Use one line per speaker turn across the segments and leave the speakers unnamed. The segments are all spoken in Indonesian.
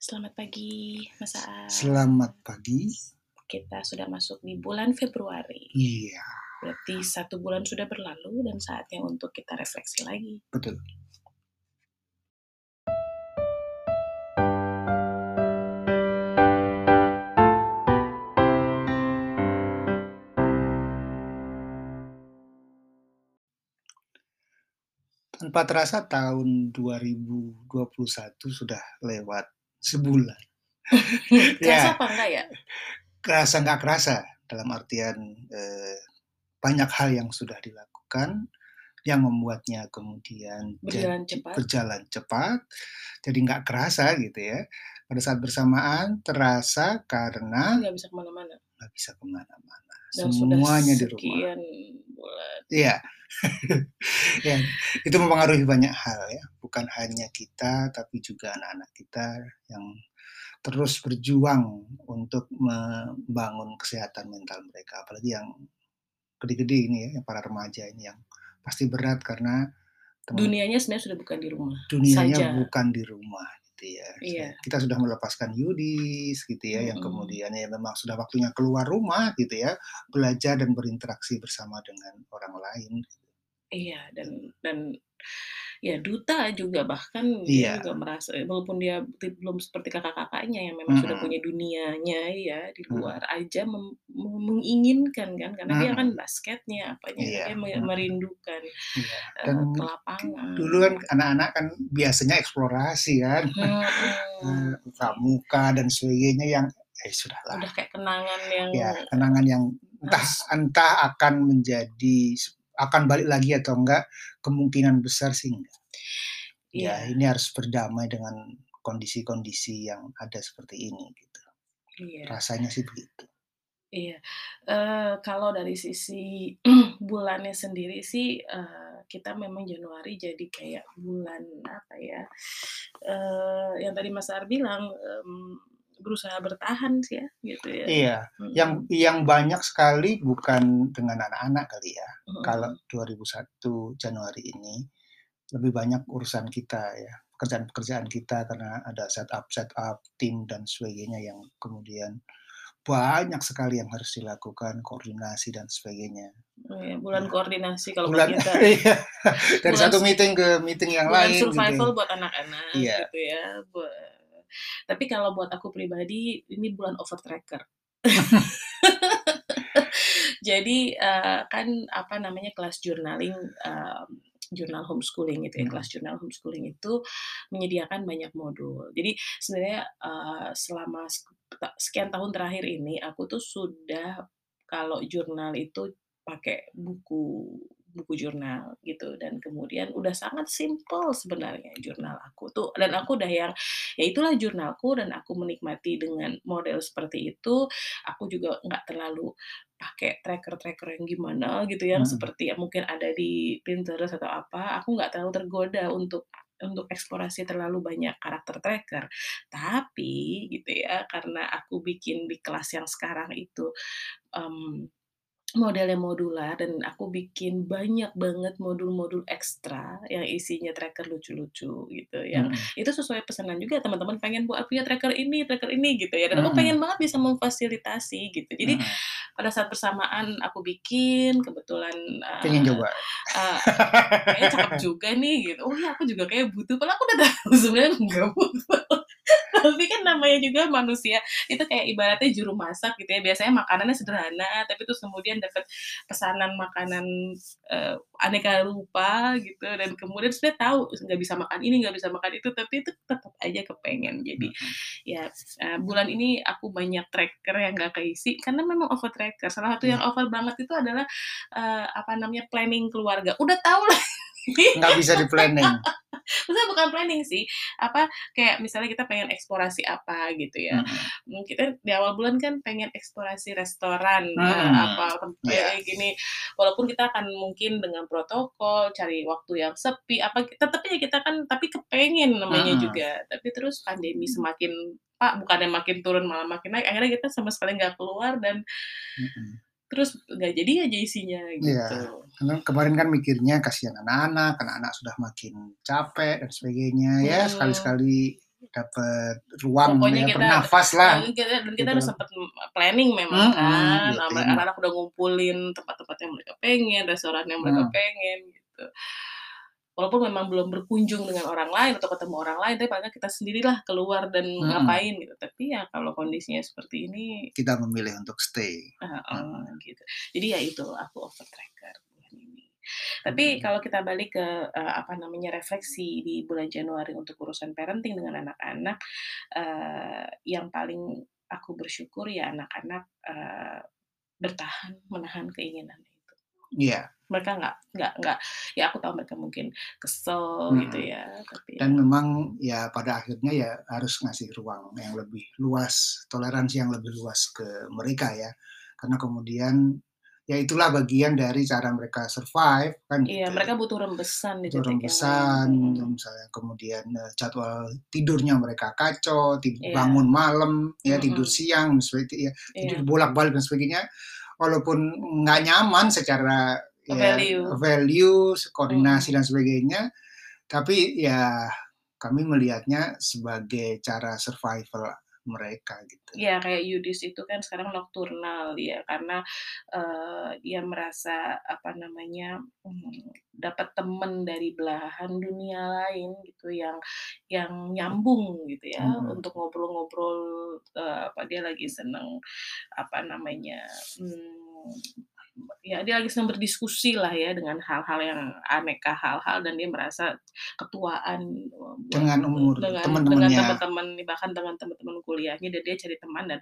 Selamat pagi, Mas Aam.
Selamat pagi.
Kita sudah masuk di bulan Februari.
Iya,
Berarti satu bulan sudah berlalu dan saatnya untuk kita refleksi lagi.
betul. Tanpa terasa tahun 2021 sudah lewat sebulan.
Kerasa
Ya,
apa enggak ya?
kerasa nggak kerasa dalam artian eh, banyak hal yang sudah dilakukan yang membuatnya kemudian
Berjalan
jadi
cepat.
berjalan cepat, jadi nggak kerasa gitu ya. Pada saat bersamaan terasa karena
Nggak bisa ke mana-mana.
nggak bisa
ke mana-mana,
semuanya di rumah.
Bulan.
Iya, ya, itu mempengaruhi banyak hal ya, bukan hanya kita tapi juga anak-anak kita yang terus berjuang untuk membangun kesehatan mental mereka, apalagi yang gede-gede ini ya, yang para remaja ini yang pasti berat karena teman
Dunianya sebenarnya sudah bukan di rumah.
dunianya
Saja.
bukan di rumah gitu ya.
Iya.
Kita sudah melepaskan Yudis gitu ya, yang
Mm-mm.
kemudian ya memang sudah waktunya keluar rumah gitu ya, belajar dan berinteraksi bersama dengan orang lain.
Iya dan dan ya duta juga bahkan dia
Iya.
juga merasa walaupun dia belum seperti kakak-kakaknya yang memang sudah
Mm-mm.
punya dunianya ya di luar aja mem- mem- menginginkan kan karena dia kan basketnya apanya
Iya.
dia merindukan
Iya.
eh,
Dan
ke lapangan
dulu kan anak-anak kan biasanya eksplorasi kan, eh, pramuka dan sebagainya yang eh sudahlah
udah kayak kenangan yang
ya kenangan yang entah
harus
entah akan menjadi akan balik lagi atau enggak kemungkinan besar sih enggak. Ya
iya
ini harus berdamai dengan kondisi-kondisi yang ada seperti ini gitu.
iya
Rasanya sih begitu.
Iya, eee, kalau dari sisi bulannya sendiri sih, eee, kita memang Januari jadi kayak bulan apa ya, eee, yang tadi Mas Ar bilang, mmm, berusaha bertahan sih ya, gitu ya.
Iya, yang
Mhm,
yang banyak sekali bukan dengan anak-anak kali ya.
mhm
Kalau
mhm.
2001 Januari ini lebih banyak urusan kita ya, pekerjaan-pekerjaan kita karena ada setup-setup tim dan sebagainya yang kemudian banyak sekali yang harus dilakukan, koordinasi dan sebagainya.
Oh ya, bulan
Nah,
koordinasi kalau buat
bulan
kita.
iya, dari
Bulan
satu meeting ke meeting yang
bulan
lain gitu
survival
ya.
buat anak-anak
Iya.
gitu ya, bua tapi kalau buat aku pribadi ini bulan overtracker. Jadi, eee, kan apa namanya, kelas journaling, mmm, jurnal homeschooling gitu ya,
Mhm.
kelas jurnal homeschooling itu menyediakan banyak modul. Jadi sebenarnya, eee, selama sekian tahun terakhir ini aku tuh sudah kalau jurnal itu pakai buku buku jurnal gitu dan kemudian udah sangat simpel sebenarnya jurnal aku tuh dan aku udah yang, ya itulah jurnalku dan aku menikmati dengan model seperti itu. Aku juga nggak terlalu pakai tracker-tracker yang gimana gitu yang
Mhm.
seperti yang mungkin ada di Pinterest atau apa, aku nggak terlalu tergoda untuk untuk eksplorasi terlalu banyak karakter tracker. Tapi gitu ya, karena aku bikin di kelas yang sekarang itu, mmm, modelnya modular dan aku bikin banyak banget modul-modul ekstra yang isinya tracker lucu-lucu gitu, yang
Mhm.
itu sesuai pesanan juga teman-teman pengen buat punya tracker ini tracker ini gitu ya, dan aku
Mhm.
pengen banget bisa memfasilitasi gitu. Jadi
Mhm.
pada saat bersamaan aku bikin, kebetulan,
Pengen
eee
coba?
eee, kayaknya cakep juga nih gitu, oh ya aku juga kayaknya butuh, padahal aku udah tahu sebenarnya nggak butuh. Tapi kan namanya juga manusia, itu kayak ibaratnya juru masak gitu ya, biasanya makanannya sederhana, tapi terus kemudian dapat pesanan makanan, eee, aneka rupa gitu, dan kemudian sebenarnya tahu nggak bisa makan ini, nggak bisa makan itu, tapi itu tetap aja kepengen. Jadi ya, eee, bulan ini aku banyak tracker yang nggak keisi karena memang overtracker. Salah satu yang
Iya.
over banget itu adalah, eee, apa namanya, planning keluarga. Udah tahu lah
Nggak bisa di-planning.
maksudnya bukan planning sih, apa, kayak misalnya kita pengen eksplorasi apa gitu ya, mmm, kita di awal bulan kan pengen eksplorasi restoran,
Mhm.
apa, tem
Iya.
kayak gini, walaupun kita akan mungkin dengan protokol, cari waktu yang sepi, apa, tetep aja kita kan tapi kepengen namanya
Mhm.
juga, tapi terus pandemi semakin Pak, bukannya makin turun malah makin naik, akhirnya kita sama sekali nggak keluar dan
Mhm.
Terus nggak jadi aja isinya
Iya,
gitu.
karena kemarin kan mikirnya kasihan anak-anak, anak-anak sudah makin capek dan sebagainya, ya
Mhm.
sekali-sekali dapat ruang
Pokoknya
ya,
kita
bernafas lah.
dan kita dan kita
Gitu
udah
loh.
sempet planning memang
Mhm,
kan,
gitu ya.
anak-anak udah ngumpulin tempat-tempat yang mereka pengen, restoran yang mereka
Mhm.
pengen, gitu. Walaupun memang belum berkunjung dengan orang lain atau ketemu orang lain, tapi paling nggak kita sendirilah keluar dan
Mhm.
ngapain gitu. Tapi ya kalau kondisinya seperti ini
Kita memilih untuk stay.
heeh,
Mhm.
gitu. Jadi ya itu, aku overtracker bulan ini. Tapi
Mhm.
kalau kita balik ke, eee, apa namanya, refleksi di bulan Januari untuk urusan parenting dengan anak-anak, eee, yang paling aku bersyukur ya anak-anak, eee, bertahan menahan keinginannya itu.
Iya.
Mereka nggak nggak nggak ya aku tahu mereka mungkin kesel gitu
Mhm.
ya, tapi
Dan
ya
memang ya pada akhirnya ya harus ngasih ruang yang lebih luas, toleransi yang lebih luas ke mereka ya. Karena kemudian ya itulah bagian dari cara mereka survive kan
Iya,
gitu.
mereka butuh rembesan
Butuh
yang
rembesan,
mhm.
misalnya kemudian, eee, jadwal tidurnya mereka kacau, tid
Iya.
bangun malam, ya tidur
Mhm.
siang dan sebagainya,
Iya.
tidur bolak-balik dan sebagainya. Walaupun nggak nyaman secara ya
Value.
values, koordinasi dan sebagainya, tapi ya kami melihatnya sebagai cara survival mereka gitu.
Iya, kayak Yudis itu kan sekarang nokturnal ya, karena, eee, dia merasa, apa namanya, mmm, dapat temen dari belahan dunia lain gitu yang yang nyambung gitu ya,
Mhm.
untuk ngobrol-ngobrol, eee, apa, dia lagi seneng, apa namanya, mmm, ya dia lagi senang berdiskusi lah ya dengan hal-hal yang aneka hal-hal dan dia merasa ketuaan, buat
Dengan umur
dengan dengan
teman-temannya.
teman-teman, bahkan dengan teman-teman kuliahnya dan dia cari teman dan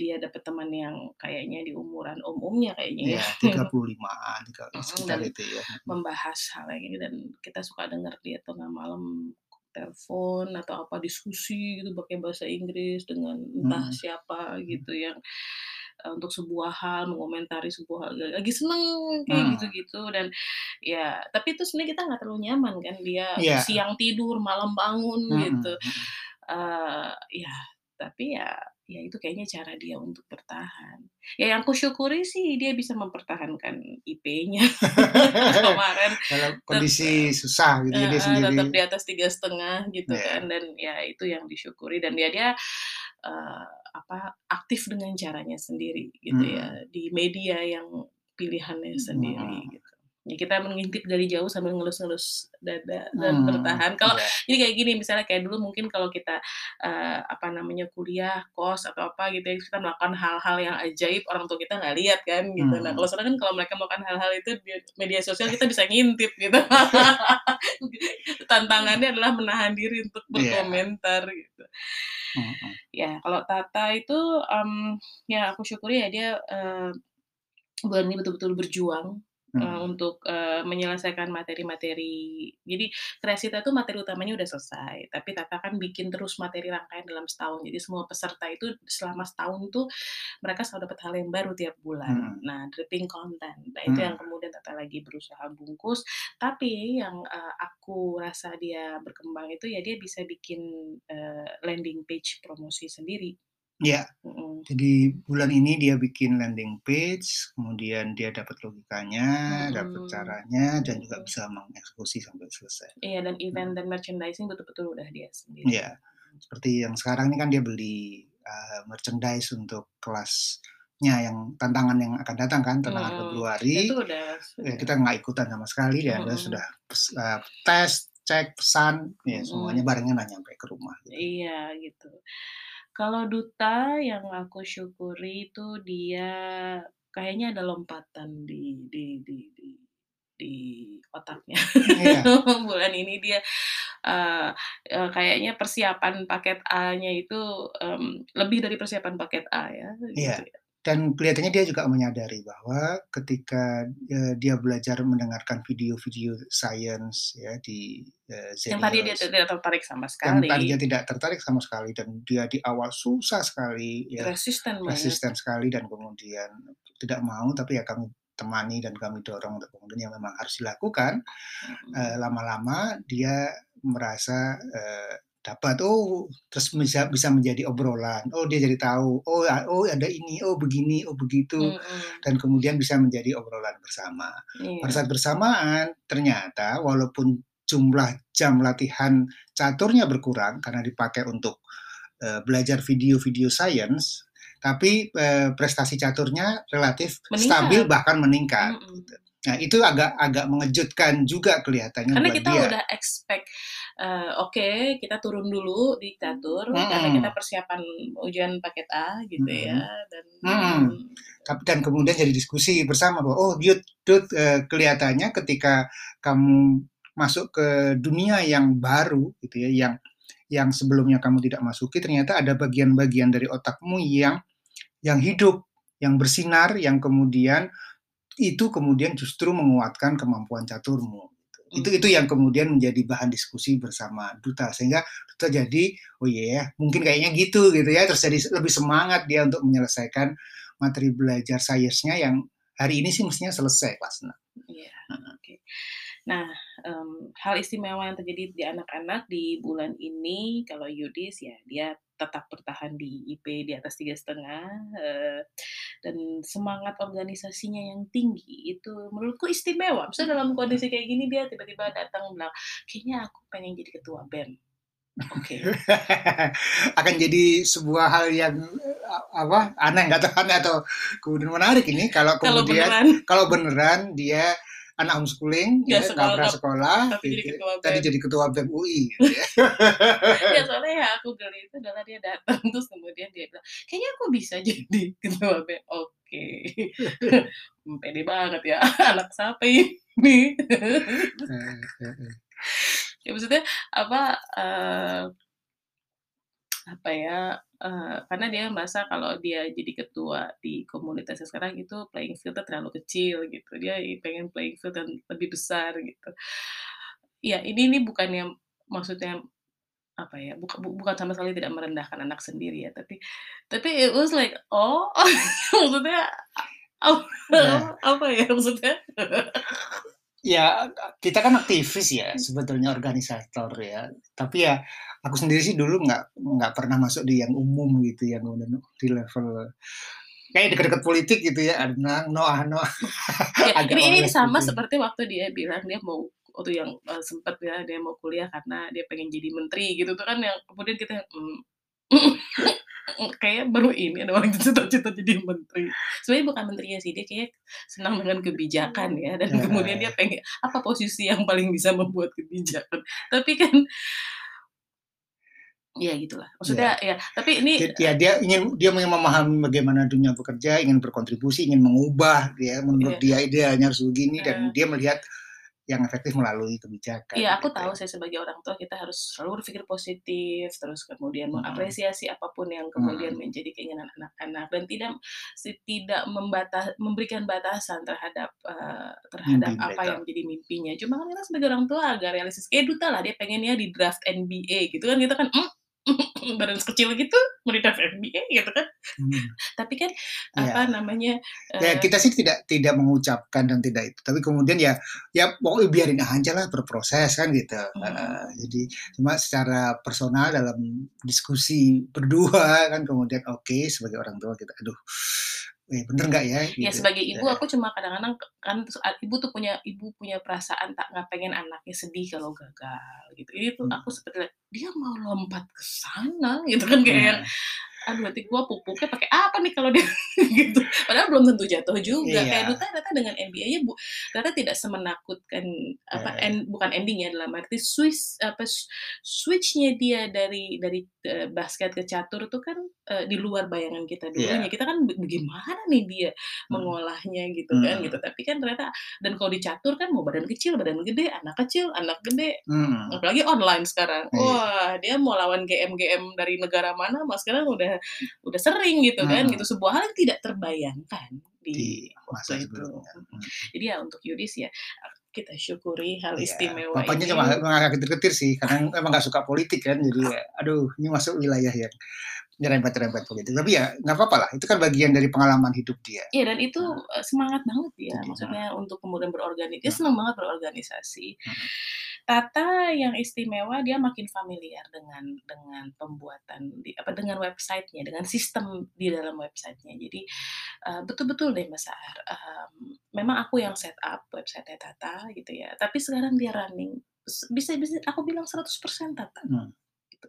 dia dapat teman yang kayaknya di umuran om-omnya kayaknya ya.
Iya, 35-an, tiga
Mhm,
sekitar
dan
itu ya.
Membahas hal yang ini dan kita suka dengar dia tengah malam telepon atau apa, diskusi gitu pakai bahasa Inggris dengan entah
Mhm.
siapa gitu yang, untuk sebuah hal, mengomentari sebuah hal, lagi seneng kayak
Mmm.
gitu-gitu dan ya tapi itu sebenarnya kita nggak terlalu nyaman kan, dia
Iya.
siang tidur, malam bangun
Mhm
gitu. Eee, ya tapi ya ya itu kayaknya cara dia untuk bertahan. Ya yang kusyukuri sih dia bisa mempertahankan IP-nya kemarin tet
kondisi susah gitu ya, dia
heeh, tetap
sendiri
di atas 3,5 gitu
Iya.
kan dan ya itu yang disyukuri dan dia dia, eee, apa, aktif dengan caranya sendiri gitu ya,
Mhm.
di media yang pilihannya sendiri
Mhm.
gitu. Ya kita mengintip dari jauh sambil ngelus-ngelus dada dan
Mmm,
bertahan. Kalau
iya.
jadi kayak gini misalnya kayak dulu mungkin kalau kita, eee, apa namanya, kuliah, kos, atau apa gitu ya, kita melakukan hal-hal yang ajaib, orang tua kita nggak lihat kan gitu. Nah kalau
Mhm.
sekarang kan kalau mereka melakukan hal-hal itu di media sosial kita bisa ngintip gitu. Tantangannya adalah menahan diri untuk
Iya.
berkomentar gitu.
Mhm.
Ya kalau Tata itu, mmm, yang aku syukuri ya dia, eee, bulan ini betul-betul berjuang, eee,
Mhm.
untuk, eee, menyelesaikan materi-materi jadi Kreasita itu materi utamanya udah selesai, tapi Tata kan bikin terus materi rangkaian dalam setahun. Jadi semua peserta itu selama setahun tuh mereka selalu dapat hal yang baru tiap bulan.
Mhm.
Nah, dripping content. Nah itu yang
Mhm.
kemudian Tata lagi berusaha bungkus, tapi yang, eee, aku rasa dia berkembang itu ya dia bisa bikin, eee, landing page promosi sendiri.
Iya.
Mhm.
Jadi bulan ini dia bikin landing page, kemudian dia dapat logikanya, dapat
Mhm.
caranya, dan juga bisa mengeksekusi sampai selesai.
Iya dan event
Mhm.
dan merchandising betul-betul udah dia sendiri.
Iya. Seperti yang sekarang ini kan dia beli, eee, merchandise untuk kelasnya yang tantangan yang akan datang kan, tantangan
Mhm.
Februari.
Itu udah
Ya kita nggak ikutan sama sekali, dia dia
Mhm.
sudah eee, tes, cek, pesan, ya semuanya barangnya udah nyampe ke rumah gitu.
Iya gitu. Kalau Duta yang aku syukuri itu dia kayaknya ada lompatan di di di di di otaknya.
Iya.
Bulan ini dia, eee eee, kayaknya persiapan paket A-nya itu, mmm, lebih dari persiapan paket A ya,
Iya.
gitu ya.
Dan kelihatannya dia juga menyadari bahwa ketika, eee, dia belajar mendengarkan video-video sains ya di, eee,
Yang tadi dia
Zenius.
tidak tertarik sama
Yang tadinya
sekali.
tidak tertarik sama sekali dan dia di awal susah sekali ya,
Resisten banget.
resisten sekali dan kemudian tidak mau, tapi ya kami temani dan kami dorong untuk kemudian yang memang harus dilakukan.
Mhm.
lama-lama dia merasa, eee, dapat, oh terus bisa bisa menjadi obrolan, oh dia jadi tahu, oh oh ada ini, oh begini, oh begitu,
Mhm.
dan kemudian bisa menjadi obrolan bersama. Pada
Iya.
saat bersamaan ternyata walaupun jumlah jam latihan caturnya berkurang karena dipakai untuk uh, belajar video-video science, tapi uh, prestasi caturnya relatif meningkat. stabil bahkan meningkat. Mm -hmm. Nah itu agak agak mengejutkan juga kelihatannya.
Karena kita dia. udah expect, uh, oke okay, kita turun dulu di catur mm -hmm. karena kita persiapan ujian paket A gitu mm -hmm. ya dan. Mm -hmm.
Tapi dan kemudian jadi diskusi bersama bahwa oh Dut, Dut uh, kelihatannya ketika kamu masuk ke dunia yang baru gitu ya, yang yang sebelumnya kamu tidak masuki ternyata ada bagian-bagian dari otakmu yang yang hidup, yang bersinar, yang kemudian itu kemudian justru menguatkan kemampuan caturmu. Itu itu yang kemudian menjadi bahan diskusi bersama duta sehingga duta jadi oh iya yeah, mungkin kayaknya gitu gitu ya terus jadi lebih semangat dia untuk menyelesaikan materi belajar sainsnya yang hari ini sih mestinya selesai kelas 6.
Nah, um, hal istimewa yang terjadi di anak-anak di bulan ini, kalau Yudis ya dia tetap bertahan di IP di atas tiga setengah uh, dan semangat organisasinya yang tinggi itu menurutku istimewa. Misalnya dalam kondisi kayak gini dia tiba-tiba datang bilang, kayaknya aku pengen jadi ketua bem. Oke. Okay.
Akan jadi sebuah hal yang apa aneh nggak tahu aneh atau kemudian menarik ini kalau kemudian kalau beneran, kalau beneran dia anak homeschooling ya, ya sekolah, pernah sekolah tapi jadi gitu. ketua tadi jadi ketua BEM UI gitu ya.
ya soalnya ya aku geli itu adalah dia datang terus kemudian dia bilang kayaknya aku bisa jadi ketua BEM oke okay. pede banget ya anak siapa ini ya maksudnya apa uh, apa ya uh, karena dia merasa kalau dia jadi ketua di komunitasnya sekarang itu playing fieldnya terlalu kecil gitu. Dia pengen playing field yang lebih besar gitu. Ya ini ini bukan yang maksudnya apa ya bukan bukan sama sekali tidak merendahkan anak sendiri ya tapi tapi it was like oh maksudnya apa, nah. apa ya maksudnya
ya kita kan aktivis ya sebetulnya organisator ya. Tapi ya aku sendiri sih dulu nggak nggak pernah masuk di yang umum gitu yang kemudian di level kayak dekat-dekat politik gitu ya ada Noah Noah
ya, ini, ini sama gitu. seperti waktu dia bilang dia mau waktu yang uh, sempat ya dia mau kuliah karena dia pengen jadi menteri gitu tuh kan yang kemudian kita mm, kayak baru ini ada orang cita-cita jadi menteri. Sebenarnya bukan menterinya sih, dia kayak senang dengan kebijakan ya dan ya. kemudian dia pengen apa posisi yang paling bisa membuat kebijakan. Tapi kan ya gitulah. Maksudnya ya, ya tapi ini
ya dia ingin dia ingin memahami bagaimana dunia bekerja, ingin berkontribusi, ingin mengubah dia menurut ya. dia idealnya harus begini dan dia melihat yang efektif melalui kebijakan.
Iya, aku gitu. tahu saya sebagai orang tua kita harus selalu berpikir positif, terus kemudian hmm. mengapresiasi apa pun yang kemudian hmm. menjadi keinginan anak-anak dan tidak tidak membatas memberikan batasan terhadap uh, terhadap Mimpi apa yang menjadi mimpinya. Cuma kan kita sebagai orang tua agak realistis. Kayak duta lah dia pengennya di draft NBA gitu kan kita kan mm, badan kecil gitu di FBA gitu kan hmm. tapi kan ya. apa namanya
ya uh, kita sih tidak tidak mengucapkan dan tidak itu tapi kemudian ya ya pokoknya biarin aja lah berproses kan gitu hmm. uh, jadi cuma secara personal dalam diskusi berdua kan kemudian oke okay, sebagai orang tua kita aduh eh, bener nggak ya?
Gitu. Ya sebagai ibu aku cuma kadang-kadang kan ibu tuh punya ibu punya perasaan tak nggak pengen anaknya sedih kalau gagal gitu. Ini tuh hmm. aku seperti dia mau lompat ke sana gitu kan kayak hmm aduh nanti gue pupuknya pakai apa nih kalau dia gitu padahal belum tentu jatuh juga yeah. kayak Duta ternyata dengan NBA-nya bu ternyata tidak semenakutkan apa yeah. end, bukan endingnya dalam arti switch apa switchnya dia dari dari uh, basket ke catur itu kan uh, di luar bayangan kita dulunya yeah. kita kan bagaimana nih dia hmm. mengolahnya gitu kan, hmm. kan gitu tapi kan ternyata dan kalau di catur kan mau badan kecil badan gede anak kecil anak gede hmm. apalagi online sekarang yeah. wah dia mau lawan GM GM dari negara mana mas sekarang udah udah udah sering gitu kan hmm. gitu sebuah hal yang tidak terbayangkan di, di masa itu. Hmm. Jadi ya untuk Yudis ya kita syukuri hal ya, istimewa
bapaknya ini. cuma agak ketir-ketir sih karena emang gak suka politik kan jadi ya, aduh ini masuk wilayah yang nyerempet-nyerempet politik tapi ya nggak apa-apa lah itu kan bagian dari pengalaman hidup dia
iya dan itu hmm. semangat banget ya maksudnya hmm. untuk kemudian berorganisasi dia senang banget berorganisasi hmm. Tata yang istimewa dia makin familiar dengan dengan pembuatan di, apa dengan websitenya, dengan sistem di dalam websitenya. Jadi uh, betul-betul deh Mas Ar, um, memang aku yang set up website Tata gitu ya. Tapi sekarang dia running bisa bisa aku bilang 100% Tata,
Mmm.
gitu.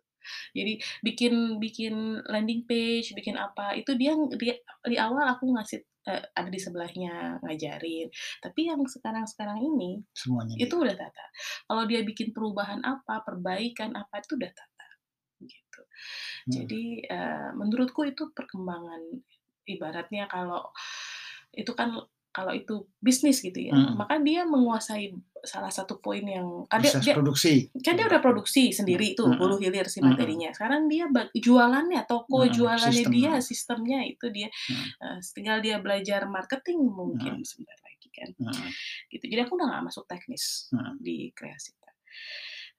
Jadi bikin bikin landing page, bikin apa, itu dia dia di awal aku ngasih eee, ada di sebelahnya ngajarin, tapi yang sekarang-sekarang ini,
Semuanya
itu
dia.
udah Tata. Kalau dia bikin perubahan apa, perbaikan apa, itu udah Tata, gitu.
Mhm.
Jadi, eee, menurutku itu perkembangan ibaratnya kalau itu kan kalau itu bisnis gitu ya,
Mhm.
maka dia menguasai salah satu poin yang kan dia dia
produksi.
kan dia udah produksi sendiri tuh,
mhm
hulu hilir si
mhm.
materinya. Sekarang dia bag jualannya, toko
Mhm,
jualannya dia,
sistemnya.
itu dia,
Mhm.
eee, tinggal dia belajar marketing mungkin sebentar lagi kan,
Mhm.
gitu. Jadi aku udah nggak masuk teknis
Mhm.
di Kreasita.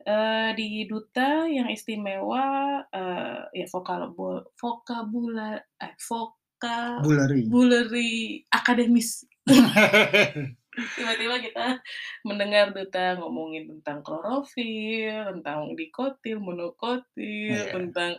Eee, di Duta yang istimewa, eee, ya vokabo vokabula eh,
Bulary.
vocabulary akademis. Tiba-tiba kita mendengar Duta ngomongin tentang klorofil, tentang dikotil, monokotil,
Iya.
tentang,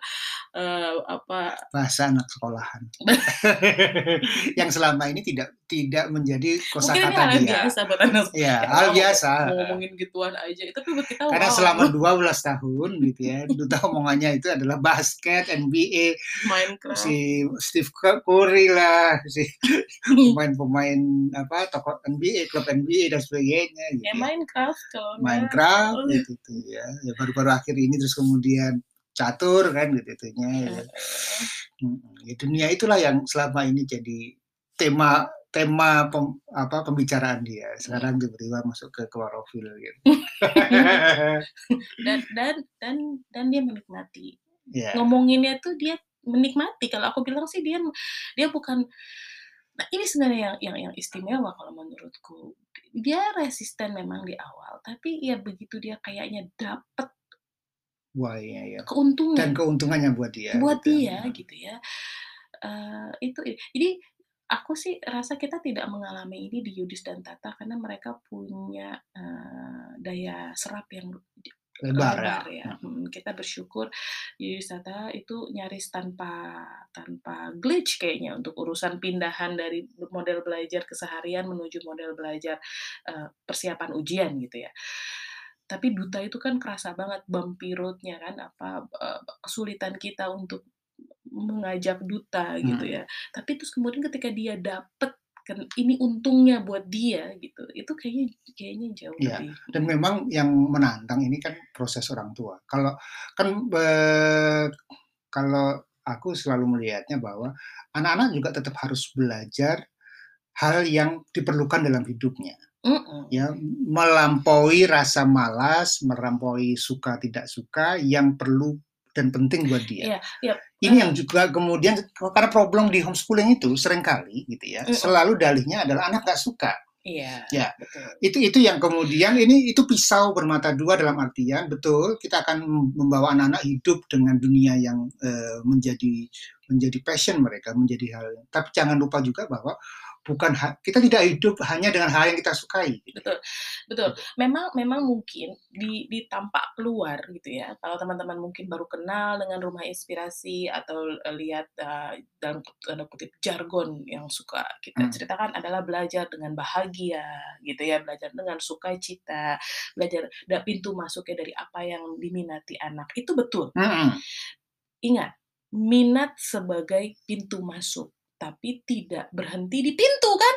eee, apa
Bahasa anak sekolahan. Yang selama ini tidak tidak menjadi kosakata dia.
biasa buat anak
Iya,
ya
hal biasa,
ngomongin gituan aja, tapi buat kita
Karena
wow.
selama 12 tahun gitu ya, Duta omongannya itu adalah basket, NBA,
Minecraft.
si Steve Cu Curry lah, si pemain-pemain apa, tokoh NBA, klub NBA dan sebagainya gitu
Ya
ya.
Minecraft kalau
Minecraft gitu tuh ya, ya baru-baru akhir ini terus kemudian catur kan gitu itunya ya. Ya dunia itulah yang selama ini jadi tema tema pem apa, pembicaraan dia. Sekarang tiba-tiba masuk ke klorofil gitu.
Dan dan dan dan dia menikmati.
Iya.
Ngomonginnya tuh dia menikmati, kalau aku bilang sih dia dia bukan nah ini sebenarnya yang yang yang istimewa kalau menurutku. Dia resisten memang di awal, tapi ya begitu dia kayaknya dapet
Wah, iya iya.
keuntungan
Dan keuntungannya buat dia
buat
gitu.
dia gitu ya, eee, itu jadi aku sih rasa kita tidak mengalami ini di Yudis dan Tata karena mereka punya, eee, daya serap yang di
Lebar ya.
lebar ya, mhm, kita bersyukur Yudis Tata itu nyaris tanpa tanpa glitch kayaknya untuk urusan pindahan dari model belajar keseharian menuju model belajar, eee, persiapan ujian gitu ya. Tapi Duta itu kan kerasa banget bumpy road-nya kan, apa, eee, kesulitan kita untuk mengajak Duta gitu
Mhm.
ya. Tapi terus kemudian ketika dia dapet kan ini untungnya buat dia gitu, itu kayaknya kayaknya jauh
Iya,
lebih
dan
mhm.
memang yang menantang ini kan proses orang tua. Kalau kan, eee, kalau aku selalu melihatnya bahwa anak-anak juga tetap harus belajar hal yang diperlukan dalam hidupnya. Ya, melampaui rasa malas, melampaui suka tidak suka yang perlu dan penting buat dia.
Iya iya,
Ini yang juga kemudian karena problem di homeschooling itu sering kali gitu ya,
Mhm.
selalu dalihnya adalah anak nggak suka.
Iya,
Ya,
betul.
itu itu yang kemudian ini itu pisau bermata dua dalam artian betul kita akan membawa anak-anak hidup dengan dunia yang, eee, menjadi menjadi passion mereka, menjadi hal tapi jangan lupa juga bahwa bukan kita tidak hidup hanya dengan hal yang kita sukai gitu
Betul betul.
Gitu.
Memang memang mungkin di di tampak luar gitu ya, kalau teman-teman mungkin baru kenal dengan Rumah Inspirasi atau, eee, lihat, eee, dalam tanda kutip "jargon" yang suka kita
Mmm.
ceritakan adalah belajar dengan bahagia gitu ya, belajar dengan sukacita, belajar da pintu masuknya dari apa yang diminati anak, itu betul.
Mhm.
Ingat, minat sebagai pintu masuk, tapi tidak berhenti di pintu kan?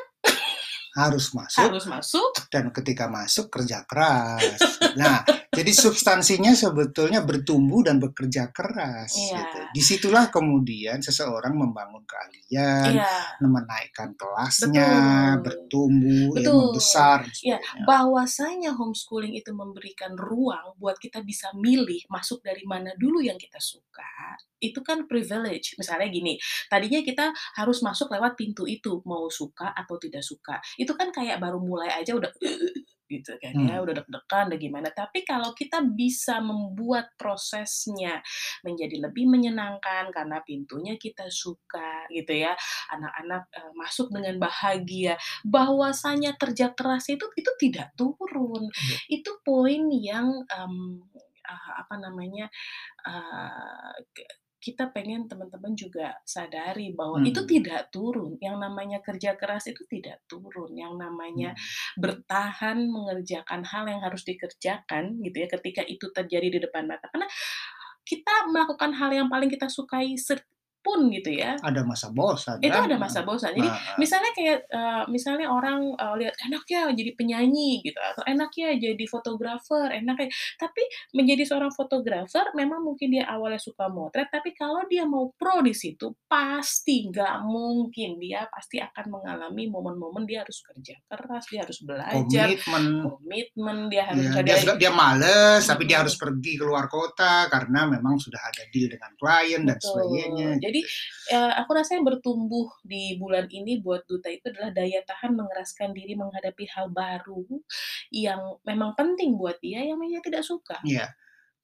Harus masuk
Harus masuk
dan ketika masuk kerja keras. Nah, jadi substansinya sebetulnya bertumbuh dan bekerja keras gitu.
Iya.
Di situlah kemudian seseorang membangun keahlian,
Iya.
menaikkan kelasnya,
Betul.
bertumbu, ya
Betul.
membesar dan
Iya, bahwasanya homeschooling itu memberikan ruang buat kita bisa milih masuk dari mana dulu yang kita suka, itu kan privilege. Misalnya gini, tadinya kita harus masuk lewat pintu itu, mau suka atau tidak suka. Itu kan kayak baru mulai aja udah gitu kan ya,
Mmm.
udah deg-degan, udah gimana. Tapi kalau kita bisa membuat prosesnya menjadi lebih menyenangkan karena pintunya kita suka gitu ya, anak-anak, eee, masuk dengan bahagia, bahwasanya kerja keras itu itu tidak turun.
Iya.
Itu poin yang, eee, apa namanya, ke kita pengen teman-teman juga sadari bahwa
Hmm.
itu tidak turun, yang namanya kerja keras itu tidak turun, yang namanya
Hmm.
bertahan mengerjakan hal yang harus dikerjakan gitu ya, ketika itu terjadi di depan mata. Karena kita melakukan hal yang paling kita sukai pun gitu ya,
Ada masa bosan
itu
kan?
ada masa bosan. Jadi
Heeh.
misalnya kayak, eee, misalnya orang, eee, lihat, "Enak ya jadi penyanyi," gitu, atau, "Enak ya jadi fotografer, enak ya." Tapi menjadi seorang fotografer memang mungkin dia awalnya suka motret, tapi kalau dia mau pro di situ, pasti nggak mungkin, dia pasti akan mengalami momen-momen dia harus kerja keras, dia harus belajar,
Komitmen.
komitmen, dia harus
Ya, dia sudah dia males, tapi dia
Mhm.
harus pergi keluar kota karena memang sudah ada deal dengan klien dan sebagainya.
Betul. Jadi, eee, aku rasa yang bertumbuh di bulan ini buat duta itu adalah daya tahan mengeraskan diri menghadapi hal baru yang memang penting buat dia, yang dia tidak suka.
Iya.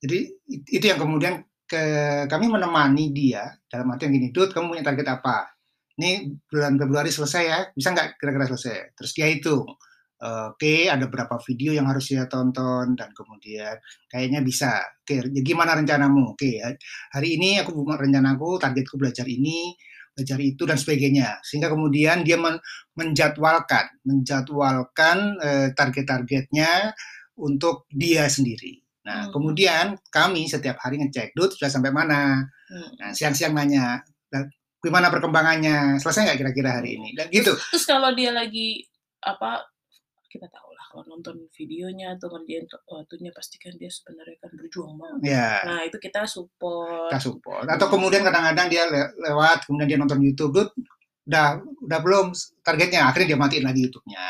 Jadi it itu yang kemudian ke kami menemani dia dalam artian gini, "Dut, kamu punya target apa? Ini bulan Februari selesai ya, bisa nggak kira-kira selesai?" Terus dia hitung, eee, oke ada berapa video yang harus dia tonton dan kemudian kayaknya bisa. Oke, ya gimana rencanamu? Oke, ya hari ini aku rencanaku targetku belajar ini, belajar itu dan sebagainya. Sehingga kemudian dia men menjadwalkan menjadwalkan, eee, target-targetnya untuk dia sendiri. Nah,
Hmm.
kemudian kami setiap hari ngecek, "Dut, sudah sampai mana?"
Mhm.
Nah, siang-siang nanya, "Lah, gimana perkembangannya? Selesai nggak kira-kira hari ini?" Dan gitu.
Terus kalau dia lagi apa, kita tahulah kalau nonton videonya atau ngerjain tu itunya pasti kan dia sebenarnya kan berjuang banget.
Iya.
Nah, itu kita support.
Kita support. Atau kemudian kadang-kadang dia le lewat, kemudian dia nonton YouTube, "Dut, udah udah belum targetnya?" Akhirnya dia matiin lagi YouTube-nya.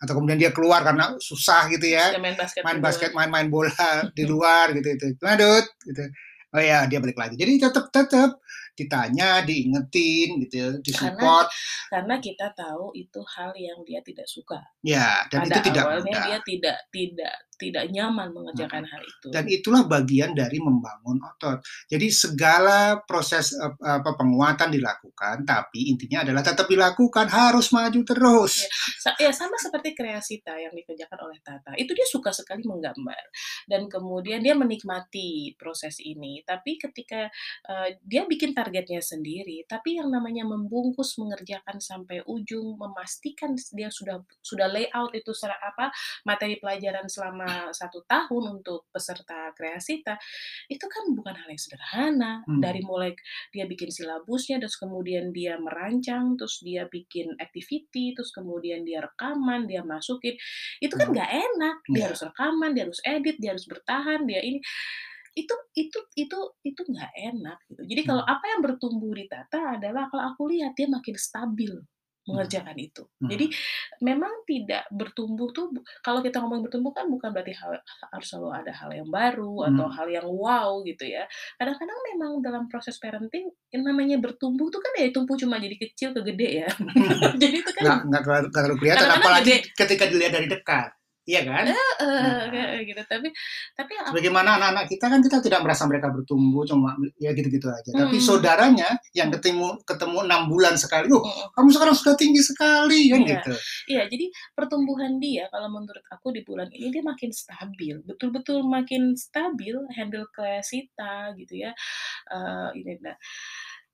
Atau kemudian dia keluar karena susah gitu ya,
Dia main basket
main basket, main-main bola di luar gitu itu. "Gimana, Dut?" Gitu. Oh ya, dia balik lagi. Jadi tetep tetep ditanya, diingetin gitu ya,
Karena
di-support.
karena kita tahu itu hal yang dia tidak suka.
Ya, dan
Pada
itu tidak
awalnya
mudah.
dia tidak tidak tidak nyaman mengerjakan hal itu.
Dan itulah bagian dari membangun otot. Jadi segala proses apa, penguatan dilakukan, tapi intinya adalah tetap dilakukan, harus maju
Ya,
terus.
sa ya sama seperti kreasita yang dikerjakan oleh Tata. Itu dia suka sekali menggambar dan kemudian dia menikmati proses ini. Tapi ketika, eee, dia bikin targetnya sendiri, tapi yang namanya membungkus, mengerjakan sampai ujung, memastikan dia sudah sudah layout itu sera apa, materi pelajaran selama 1 tahun untuk peserta kreasita, itu kan bukan hal yang sederhana.
Hmm.
Dari mulai dia bikin silabusnya, terus kemudian dia merancang, terus dia bikin activity, terus kemudian dia rekaman, dia masukin. Itu kan
Hmm.
nggak enak. Dia
Iya.
harus rekaman, dia harus edit, dia harus bertahan, dia ini. Itu itu itu itu nggak enak gitu. Jadi kalau
Hmm.
apa yang bertumbuh di Tata adalah kalau aku lihat dia makin stabil
Hmm.
mengerjakan itu.
Hmm.
Jadi memang tidak bertumbuh tuh kalau kita ngomong bertumbuh kan bukan berarti hal harus selalu ada hal yang baru atau
Hmm.
hal yang wow gitu ya. Kadang-kadang memang dalam proses parenting yang namanya bertumbuh tuh kan ya tumbuh cuma jadi kecil ke gede ya. Jadi itu kan
nggak nggak terlalu kelihatan, apalagi
gede.
ketika dilihat dari dekat. Iya kan?
Heeh,
Nah.
kayak gitu. Tapi tapi yang
Sebagaimana anak-anak kita kan kita tidak merasa mereka bertumbuh, cuma ya gitu-gitu aja. Tapi
Mhm.
saudaranya yang ketemu ketemu 6 bulan sekali, "Loh,
Mhm.
kamu sekarang sudah tinggi sekali," kan
Iya.
gitu.
Iya, jadi pertumbuhan dia kalau menurut aku di bulan ini dia makin stabil, betul-betul makin stabil handle kreasita gitu ya, eee, ini nah,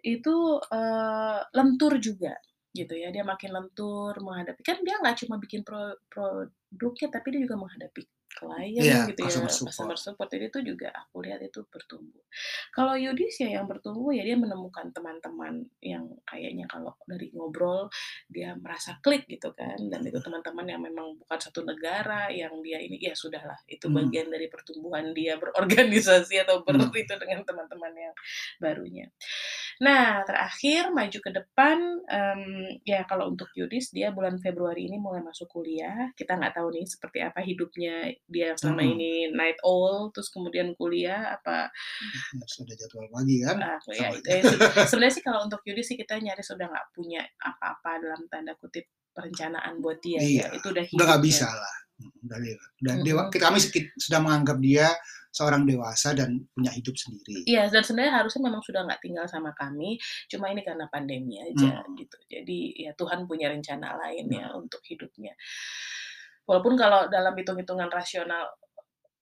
itu, eee, lentur juga gitu ya, dia makin lentur menghadapi kan dia nggak cuma bikin pro produknya, tapi dia juga menghadapi klien
Iya,
gitu ya,
support.
customer support, jadi itu juga aku lihat itu bertumbuh. Kalau Yudis ya yang bertumbuh ya dia menemukan teman-teman yang kayaknya kalau dari ngobrol dia merasa klik gitu kan, dan itu teman-teman yang memang bukan satu negara yang dia ini, ya sudahlah itu
Hmm.
bagian dari pertumbuhan dia berorganisasi atau ber
Hmm.
itu dengan teman-teman yang barunya. Nah, terakhir maju ke depan, mmm, ya kalau untuk Yudis dia bulan Februari ini mulai masuk kuliah, kita nggak tahu nih seperti apa hidupnya dia selama
Mhm.
ini night owl, terus kemudian kuliah apa
Harus ada jadwal pagi kan?
Aku ya ya sih. Sebenarnya sih kalau untuk Yudis sih kita nyaris udah nggak punya apa-apa dalam tanda kutip perencanaan buat dia
Iya,
ya. Itu udah
udah nggak bisa lah. Udah dewa udah dewa
Mhm.
kami sudah menganggap dia seorang dewasa dan punya hidup sendiri.
Iya, dan sebenarnya harusnya memang sudah nggak tinggal sama kami, cuma ini karena pandemi aja
Mhm.
gitu. Jadi ya Tuhan punya rencana lain ya
Mhm.
untuk hidupnya. Walaupun kalau dalam hitung-hitungan rasional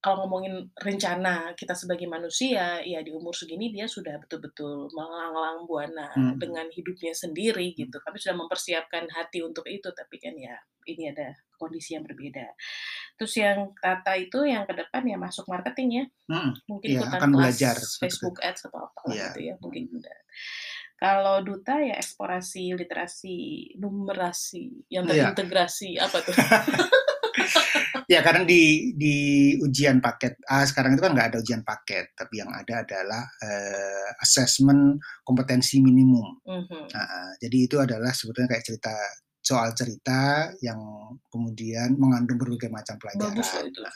kalau ngomongin rencana kita sebagai manusia, ya di umur segini dia sudah betul-betul melanglang buana
Mhm.
dengan hidupnya sendiri
Mhm.
gitu. Kami sudah mempersiapkan hati untuk itu, tapi kan ya ini ada kondisi yang berbeda. Terus yang kata itu yang ke depan ya masuk marketing ya.
Mhm.
Mungkin ikutan
akan
kelas
belajar
Facebook Ads atau apalah
Iya.
gitu ya, mungkin udah. Kalau duta ya eksplorasi literasi numerasi yang
Iya.
terintegrasi, apa tuh?
Ya kadang di di ujian paket A sekarang itu kan nggak ada ujian paket, tapi yang ada adalah, eee, assessment kompetensi minimum.
Mhm.
Heeh, jadi itu adalah sebetulnya kayak cerita soal cerita yang kemudian mengandung berbagai macam pelajaran.
Bagus itu.
Nah,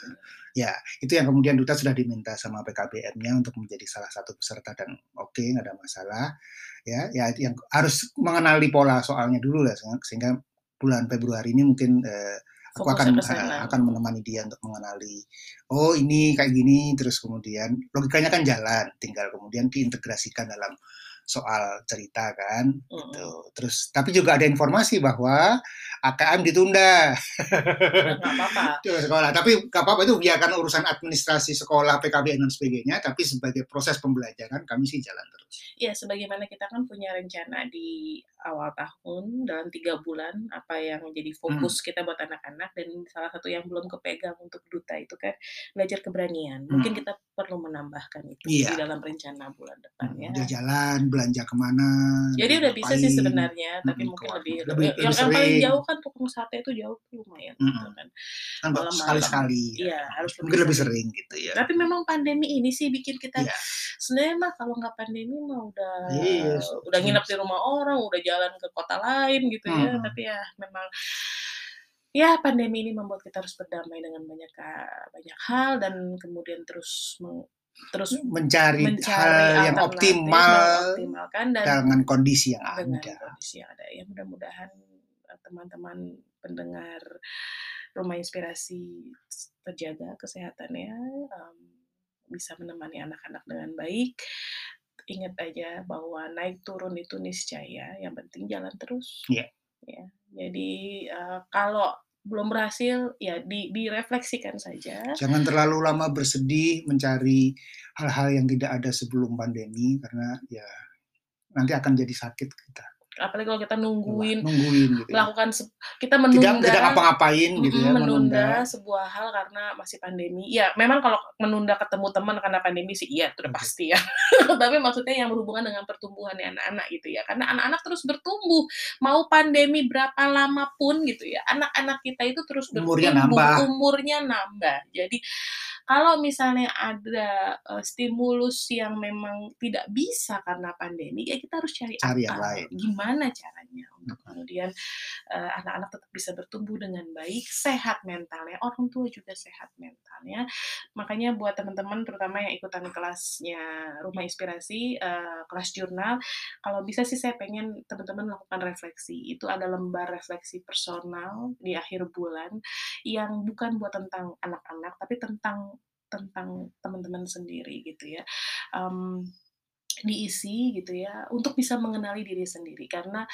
ya itu yang kemudian duta sudah diminta sama PKBM-nya untuk menjadi salah satu peserta dan oke nggak ada masalah. Ya, ya yang harus mengenali pola soalnya dulu lah sehingga bulan Februari ini mungkin, eee, aku akan
sana.
akan menemani dia untuk mengenali, oh ini kayak gini, terus kemudian logikanya kan jalan, tinggal kemudian diintegrasikan dalam soal cerita kan, gitu.
Mhm.
Terus tapi juga ada informasi bahwa AKM ditunda.
Nggak apa-apa.
Sekolah, tapi nggak apa-apa itu biarkan urusan administrasi sekolah, PKBN dan sebagainya, tapi sebagai proses pembelajaran kami sih jalan terus.
Ya sebagaimana kita kan punya rencana di awal tahun dalam 3 bulan apa yang menjadi
Mhm.
fokus kita buat anak-anak dan salah satu yang belum kepegang untuk duta itu kan belajar keberanian. Mungkin
Mhm.
kita perlu menambahkan itu di
Iya.
dalam rencana bulan depan
Mhm,
ya.
dia jalan, belanja ke mana,
Jadi udah bisa sih sebenarnya, tapi
mhm,
mungkin
keluar
lebih,
lebih
yang
lebih
yang paling
sering.
jauh kan tukang sate itu jauh tuh lumayan gitu
Mhm.
kan.
Kan
Malam-malam.
sekali-sekali ya.
Iya, harus
Mungkin
lebih sering.
sering gitu ya.
Tapi memang pandemi ini sih bikin kita
Iya.
sebenarnya mah kalau nggak pandemi mah udah
Iya,
udah nginep di rumah orang, udah jalan ke kota lain gitu ya.
Mhm.
Tapi ya memang ya pandemi ini membuat kita harus berdamai dengan banyak ka banyak hal dan kemudian terus meng terus
Mencari hal
mencari
yang
alternatif,
optimal
mengoptimalkan dan
dengan kondisi yang
dengan
ada.
kondisi yang ada. Ya mudah-mudahan, eee, teman-teman pendengar Rumah Inspirasi terjaga kesehatannya, mmm, bisa menemani anak-anak dengan baik. Ingat aja bahwa naik turun itu niscaya, yang penting jalan terus.
Iya.
Ya, jadi, eee, kalau belum berhasil ya di direfleksikan saja.
Jangan terlalu lama bersedih mencari hal-hal yang tidak ada sebelum pandemi karena ya nanti akan jadi sakit kita.
Apalagi kalau kita nungguin
nungguin gitu ya.
melakukan sep kita
Tidak
menunda
tidak ngapa-ngapain gitu
mhm,
ya,
menunda
menunda.
sebuah hal karena masih pandemi. Ya memang kalau menunda ketemu teman karena pandemi sih iya, itu udah
Oke.
pasti ya. Tapi maksudnya yang berhubungan dengan pertumbuhannya anak-anak gitu ya. Karena anak-anak terus bertumbuh, mau pandemi berapa lama pun gitu ya, anak-anak kita itu terus
Umurnya
bertumbuh,
nambah.
umurnya nambah. Jadi kalau misalnya ada, eee, stimulus yang memang tidak bisa karena pandemi, ya kita harus cari
Cari yang
akal,
lain.
gimana caranya. Kemudian, eee, anak-anak tetap bisa bertumbuh dengan baik, sehat mentalnya, orang tua juga sehat mentalnya. Makanya buat teman-teman terutama yang ikutan kelasnya Rumah Inspirasi, eee, kelas jurnal, kalau bisa sih saya pengen teman-teman melakukan refleksi. Itu ada lembar refleksi personal di akhir bulan, yang bukan buat tentang anak-anak, tapi tentang tentang teman-teman sendiri gitu ya. Mmm, diisi gitu ya, untuk bisa mengenali diri sendiri. Karena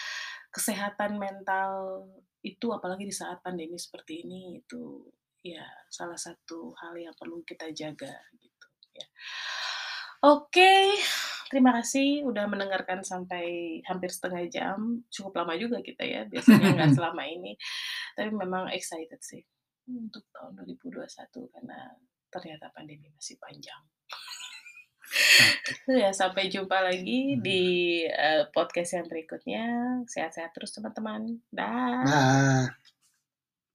kesehatan mental itu apalagi di saat pandemi seperti ini, itu ya salah satu hal yang perlu kita jaga gitu ya. Oke, terima kasih udah mendengarkan sampai hampir setengah jam, cukup lama juga kita ya, biasanya nggak selama ini. Tapi memang excited sih untuk tahun 2021 karena ternyata pandemi masih panjang. Ya sampai jumpa lagi di, eee, podcast yang berikutnya. Sehat-sehat terus teman-teman. Dah.
Dah.